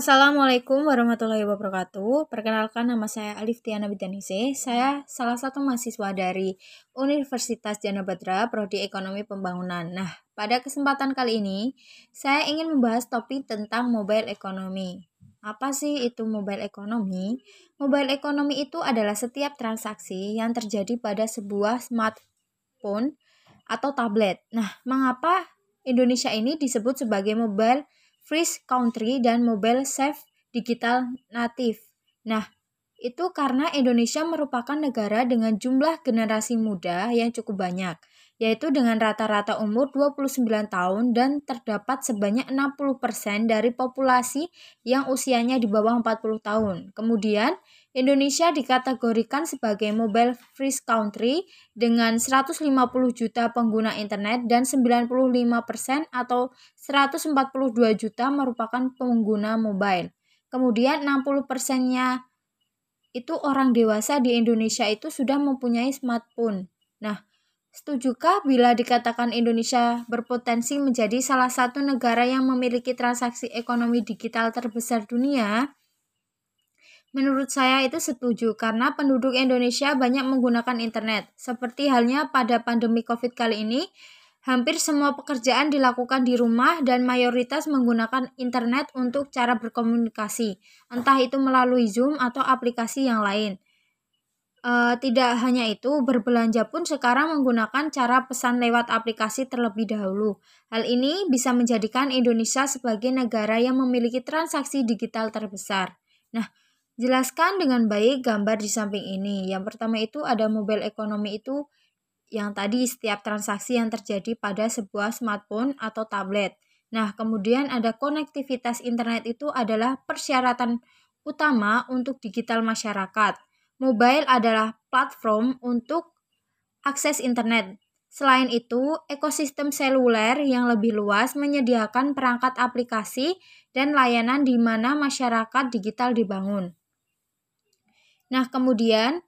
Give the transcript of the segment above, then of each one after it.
Assalamualaikum warahmatullahi wabarakatuh. Perkenalkan nama saya Alif Tiana Bidanise. Saya salah satu mahasiswa dari Universitas Jana Badra, Prodi Ekonomi Pembangunan. Nah, pada kesempatan kali ini, saya ingin membahas topik tentang mobile economy. Apa sih itu mobile economy? Mobile economy itu adalah setiap transaksi yang terjadi pada sebuah smartphone atau tablet. Nah, mengapa Indonesia ini disebut sebagai mobile Freeze Country dan Mobile Safe Digital Native. Nah, itu karena Indonesia merupakan negara dengan jumlah generasi muda yang cukup banyak, yaitu dengan rata-rata umur 29 tahun dan terdapat sebanyak 60% dari populasi yang usianya di bawah 40 tahun. Kemudian, Indonesia dikategorikan sebagai mobile free country dengan 150 juta pengguna internet dan 95% atau 142 juta merupakan pengguna mobile. Kemudian 60%-nya itu orang dewasa di Indonesia itu sudah mempunyai smartphone. Nah, setujukah bila dikatakan Indonesia berpotensi menjadi salah satu negara yang memiliki transaksi ekonomi digital terbesar dunia? Menurut saya itu setuju karena penduduk Indonesia banyak menggunakan internet. Seperti halnya pada pandemi Covid kali ini, hampir semua pekerjaan dilakukan di rumah dan mayoritas menggunakan internet untuk cara berkomunikasi, entah itu melalui Zoom atau aplikasi yang lain. E, tidak hanya itu, berbelanja pun sekarang menggunakan cara pesan lewat aplikasi terlebih dahulu. Hal ini bisa menjadikan Indonesia sebagai negara yang memiliki transaksi digital terbesar. Nah, Jelaskan dengan baik gambar di samping ini. Yang pertama itu ada mobile ekonomi itu yang tadi setiap transaksi yang terjadi pada sebuah smartphone atau tablet. Nah, kemudian ada konektivitas internet itu adalah persyaratan utama untuk digital masyarakat. Mobile adalah platform untuk akses internet. Selain itu, ekosistem seluler yang lebih luas menyediakan perangkat aplikasi dan layanan di mana masyarakat digital dibangun. Nah, kemudian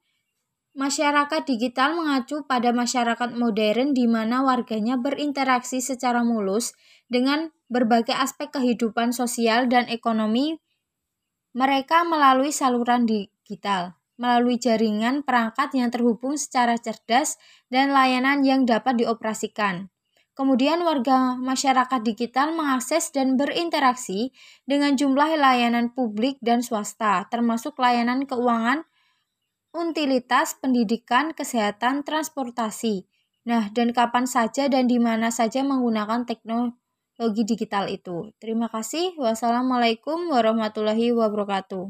masyarakat digital mengacu pada masyarakat modern di mana warganya berinteraksi secara mulus dengan berbagai aspek kehidupan sosial dan ekonomi mereka melalui saluran digital, melalui jaringan perangkat yang terhubung secara cerdas dan layanan yang dapat dioperasikan. Kemudian warga masyarakat digital mengakses dan berinteraksi dengan jumlah layanan publik dan swasta, termasuk layanan keuangan, utilitas pendidikan, kesehatan, transportasi. Nah, dan kapan saja dan di mana saja menggunakan teknologi digital itu. Terima kasih. Wassalamualaikum warahmatullahi wabarakatuh.